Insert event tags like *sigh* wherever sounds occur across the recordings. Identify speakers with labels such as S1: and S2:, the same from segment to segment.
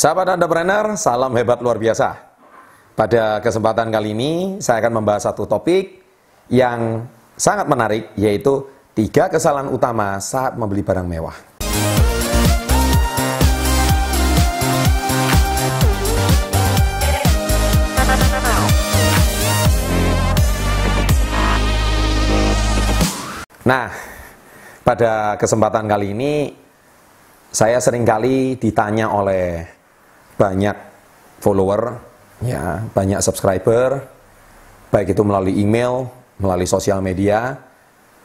S1: Sahabat entrepreneur, salam hebat luar biasa. Pada kesempatan kali ini, saya akan membahas satu topik yang sangat menarik, yaitu tiga kesalahan utama saat membeli barang mewah. Nah, pada kesempatan kali ini saya sering kali ditanya oleh banyak follower, ya, banyak subscriber, baik itu melalui email, melalui sosial media.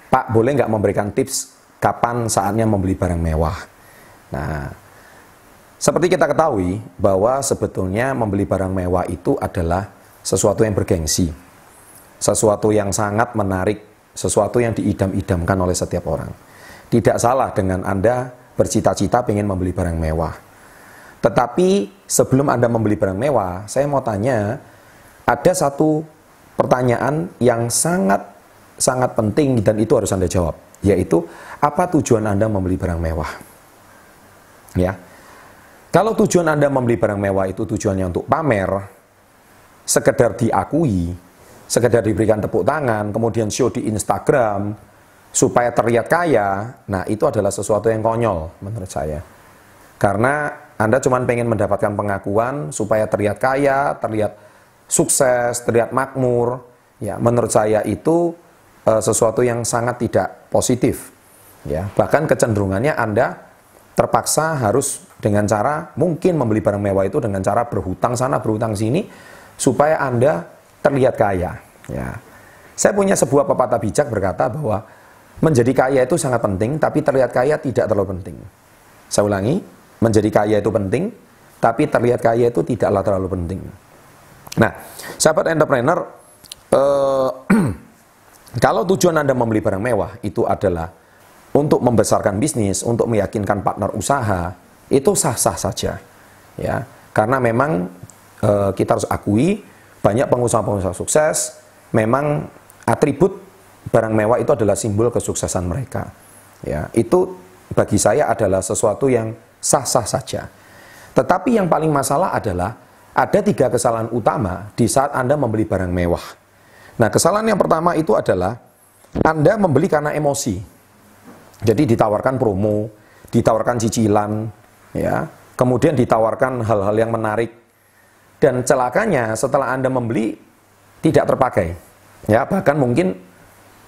S1: Pak, boleh nggak memberikan tips kapan saatnya membeli barang mewah? Nah, seperti kita ketahui bahwa sebetulnya membeli barang mewah itu adalah sesuatu yang bergengsi, sesuatu yang sangat menarik, sesuatu yang diidam-idamkan oleh setiap orang. Tidak salah dengan Anda bercita-cita ingin membeli barang mewah. Tetapi sebelum Anda membeli barang mewah, saya mau tanya, ada satu pertanyaan yang sangat sangat penting dan itu harus Anda jawab, yaitu apa tujuan Anda membeli barang mewah? Ya. Kalau tujuan Anda membeli barang mewah itu tujuannya untuk pamer, sekedar diakui, sekedar diberikan tepuk tangan, kemudian show di Instagram, supaya terlihat kaya, nah itu adalah sesuatu yang konyol menurut saya. Karena Anda cuma pengen mendapatkan pengakuan supaya terlihat kaya, terlihat sukses, terlihat makmur. Ya, menurut saya itu e, sesuatu yang sangat tidak positif. Ya, bahkan kecenderungannya Anda terpaksa harus dengan cara mungkin membeli barang mewah itu dengan cara berhutang sana berhutang sini supaya Anda terlihat kaya ya saya punya sebuah pepatah bijak berkata bahwa menjadi kaya itu sangat penting tapi terlihat kaya tidak terlalu penting saya ulangi menjadi kaya itu penting tapi terlihat kaya itu tidaklah terlalu penting nah sahabat entrepreneur eh, *clears throat* kalau tujuan Anda membeli barang mewah itu adalah untuk membesarkan bisnis, untuk meyakinkan partner usaha, itu sah-sah saja. Ya, karena memang e, kita harus akui banyak pengusaha-pengusaha sukses memang atribut barang mewah itu adalah simbol kesuksesan mereka. Ya, itu bagi saya adalah sesuatu yang sah-sah saja. Tetapi yang paling masalah adalah ada tiga kesalahan utama di saat Anda membeli barang mewah. Nah, kesalahan yang pertama itu adalah Anda membeli karena emosi. Jadi ditawarkan promo, ditawarkan cicilan, ya, kemudian ditawarkan hal-hal yang menarik. Dan celakanya setelah Anda membeli tidak terpakai. Ya, bahkan mungkin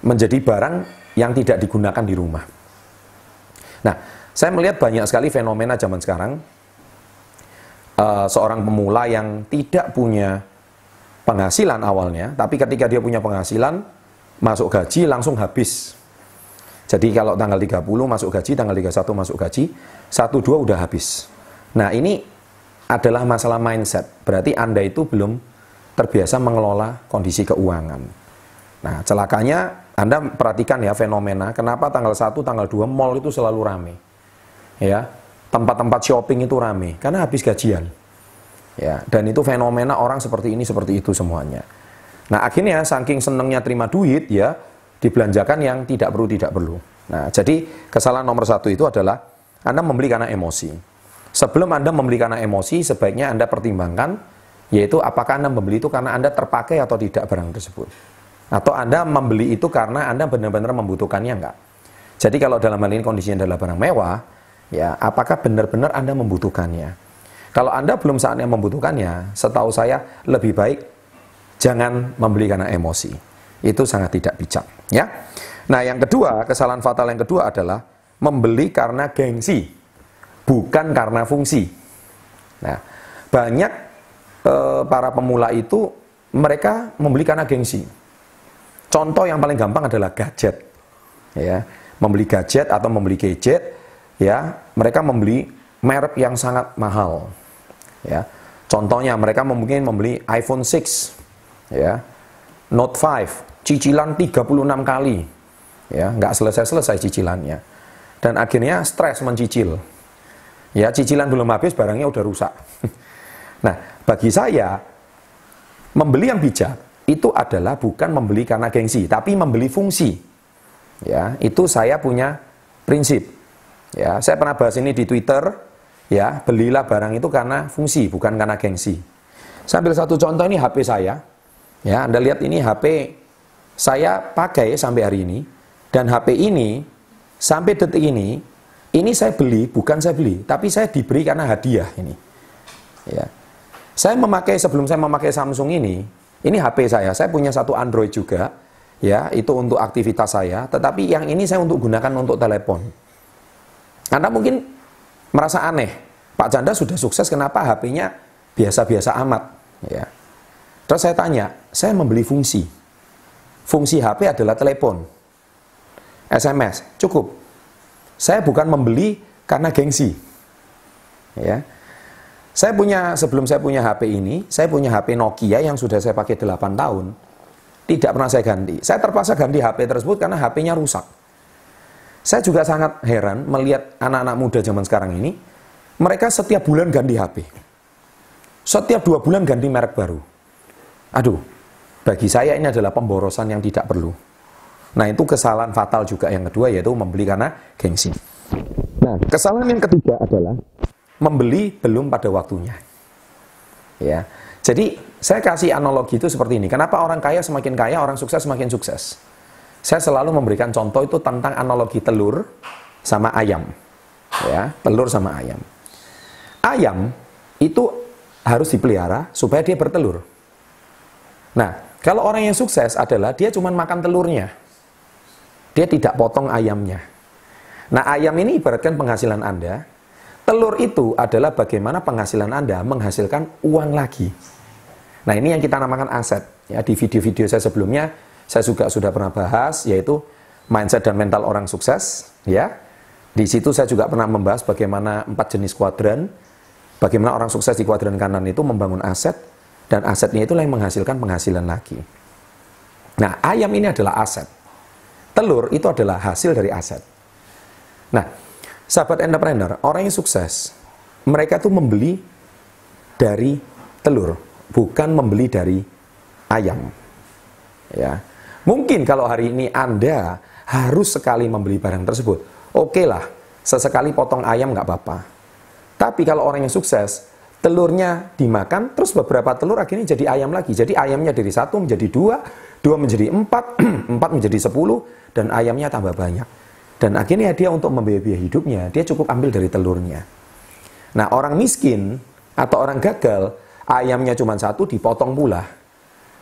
S1: menjadi barang yang tidak digunakan di rumah. Nah, saya melihat banyak sekali fenomena zaman sekarang. Uh, seorang pemula yang tidak punya penghasilan awalnya, tapi ketika dia punya penghasilan, masuk gaji langsung habis jadi kalau tanggal 30 masuk gaji, tanggal 31 masuk gaji, 1 2 udah habis. Nah, ini adalah masalah mindset. Berarti Anda itu belum terbiasa mengelola kondisi keuangan. Nah, celakanya Anda perhatikan ya fenomena, kenapa tanggal 1, tanggal 2 mall itu selalu rame. Ya, tempat-tempat shopping itu rame karena habis gajian. Ya, dan itu fenomena orang seperti ini seperti itu semuanya. Nah, akhirnya saking senengnya terima duit ya, dibelanjakan yang tidak perlu tidak perlu. Nah, jadi kesalahan nomor satu itu adalah Anda membeli karena emosi. Sebelum Anda membeli karena emosi, sebaiknya Anda pertimbangkan, yaitu apakah Anda membeli itu karena Anda terpakai atau tidak barang tersebut. Atau Anda membeli itu karena Anda benar-benar membutuhkannya enggak. Jadi kalau dalam hal ini kondisinya adalah barang mewah, ya apakah benar-benar Anda membutuhkannya? Kalau Anda belum saatnya membutuhkannya, setahu saya lebih baik jangan membeli karena emosi. Itu sangat tidak bijak, ya. Nah, yang kedua, kesalahan fatal yang kedua adalah membeli karena gengsi, bukan karena fungsi. Nah, banyak e, para pemula itu mereka membeli karena gengsi. Contoh yang paling gampang adalah gadget. Ya, membeli gadget atau membeli gadget, ya, mereka membeli merek yang sangat mahal. Ya. Contohnya mereka mungkin membeli iPhone 6, ya, Note 5, cicilan 36 kali. Ya, nggak selesai-selesai cicilannya. Dan akhirnya stres mencicil. Ya, cicilan belum habis, barangnya udah rusak. *laughs* nah, bagi saya, membeli yang bijak itu adalah bukan membeli karena gengsi, tapi membeli fungsi. Ya, itu saya punya prinsip. Ya, saya pernah bahas ini di Twitter. Ya, belilah barang itu karena fungsi, bukan karena gengsi. Saya ambil satu contoh ini HP saya. Ya, Anda lihat ini HP saya pakai sampai hari ini dan HP ini sampai detik ini ini saya beli bukan saya beli, tapi saya diberi karena hadiah ini. Ya. Saya memakai sebelum saya memakai Samsung ini, ini HP saya. Saya punya satu Android juga, ya itu untuk aktivitas saya. Tetapi yang ini saya untuk gunakan untuk telepon. Anda mungkin merasa aneh, Pak Chandra sudah sukses, kenapa HP-nya biasa-biasa amat? Ya. Terus saya tanya, saya membeli fungsi. Fungsi HP adalah telepon, SMS, cukup. Saya bukan membeli karena gengsi. Ya. Saya punya sebelum saya punya HP ini, saya punya HP Nokia yang sudah saya pakai 8 tahun. Tidak pernah saya ganti. Saya terpaksa ganti HP tersebut karena HP-nya rusak. Saya juga sangat heran melihat anak-anak muda zaman sekarang ini, mereka setiap bulan ganti HP. Setiap dua bulan ganti merek baru. Aduh, bagi saya ini adalah pemborosan yang tidak perlu. Nah itu kesalahan fatal juga yang kedua yaitu membeli karena gengsi. Nah kesalahan yang ketiga adalah membeli belum pada waktunya. Ya, jadi saya kasih analogi itu seperti ini. Kenapa orang kaya semakin kaya, orang sukses semakin sukses? Saya selalu memberikan contoh itu tentang analogi telur sama ayam. Ya, telur sama ayam. Ayam itu harus dipelihara supaya dia bertelur. Nah, kalau orang yang sukses adalah dia cuma makan telurnya. Dia tidak potong ayamnya. Nah, ayam ini ibaratkan penghasilan Anda. Telur itu adalah bagaimana penghasilan Anda menghasilkan uang lagi. Nah, ini yang kita namakan aset. Ya, di video-video saya sebelumnya saya juga sudah pernah bahas yaitu mindset dan mental orang sukses, ya. Di situ saya juga pernah membahas bagaimana empat jenis kuadran, bagaimana orang sukses di kuadran kanan itu membangun aset, dan asetnya itulah yang menghasilkan penghasilan lagi. Nah, ayam ini adalah aset. Telur itu adalah hasil dari aset. Nah, sahabat entrepreneur, orang yang sukses, mereka tuh membeli dari telur, bukan membeli dari ayam. Ya. Mungkin kalau hari ini Anda harus sekali membeli barang tersebut, oke okay lah, sesekali potong ayam nggak apa-apa. Tapi kalau orang yang sukses, telurnya dimakan, terus beberapa telur akhirnya jadi ayam lagi. Jadi ayamnya dari satu menjadi dua, dua menjadi empat, *clears throat* empat menjadi sepuluh, dan ayamnya tambah banyak. Dan akhirnya dia untuk membiayai hidupnya, dia cukup ambil dari telurnya. Nah orang miskin atau orang gagal, ayamnya cuma satu dipotong pula.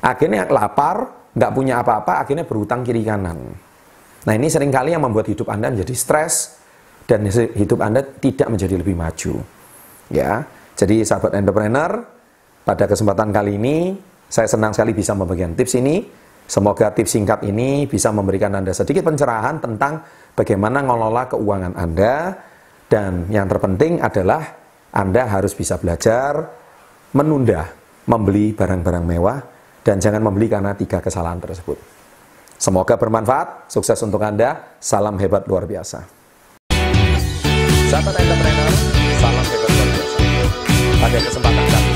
S1: Akhirnya lapar, nggak punya apa-apa, akhirnya berhutang kiri kanan. Nah ini sering kali yang membuat hidup Anda menjadi stres, dan hidup Anda tidak menjadi lebih maju. Ya, jadi sahabat entrepreneur, pada kesempatan kali ini saya senang sekali bisa membagikan tips ini. Semoga tips singkat ini bisa memberikan Anda sedikit pencerahan tentang bagaimana mengelola keuangan Anda dan yang terpenting adalah Anda harus bisa belajar menunda membeli barang-barang mewah dan jangan membeli karena tiga kesalahan tersebut. Semoga bermanfaat, sukses untuk Anda, salam hebat luar biasa. Sahabat entrepreneur, salam hebat luar biasa pada kesempatan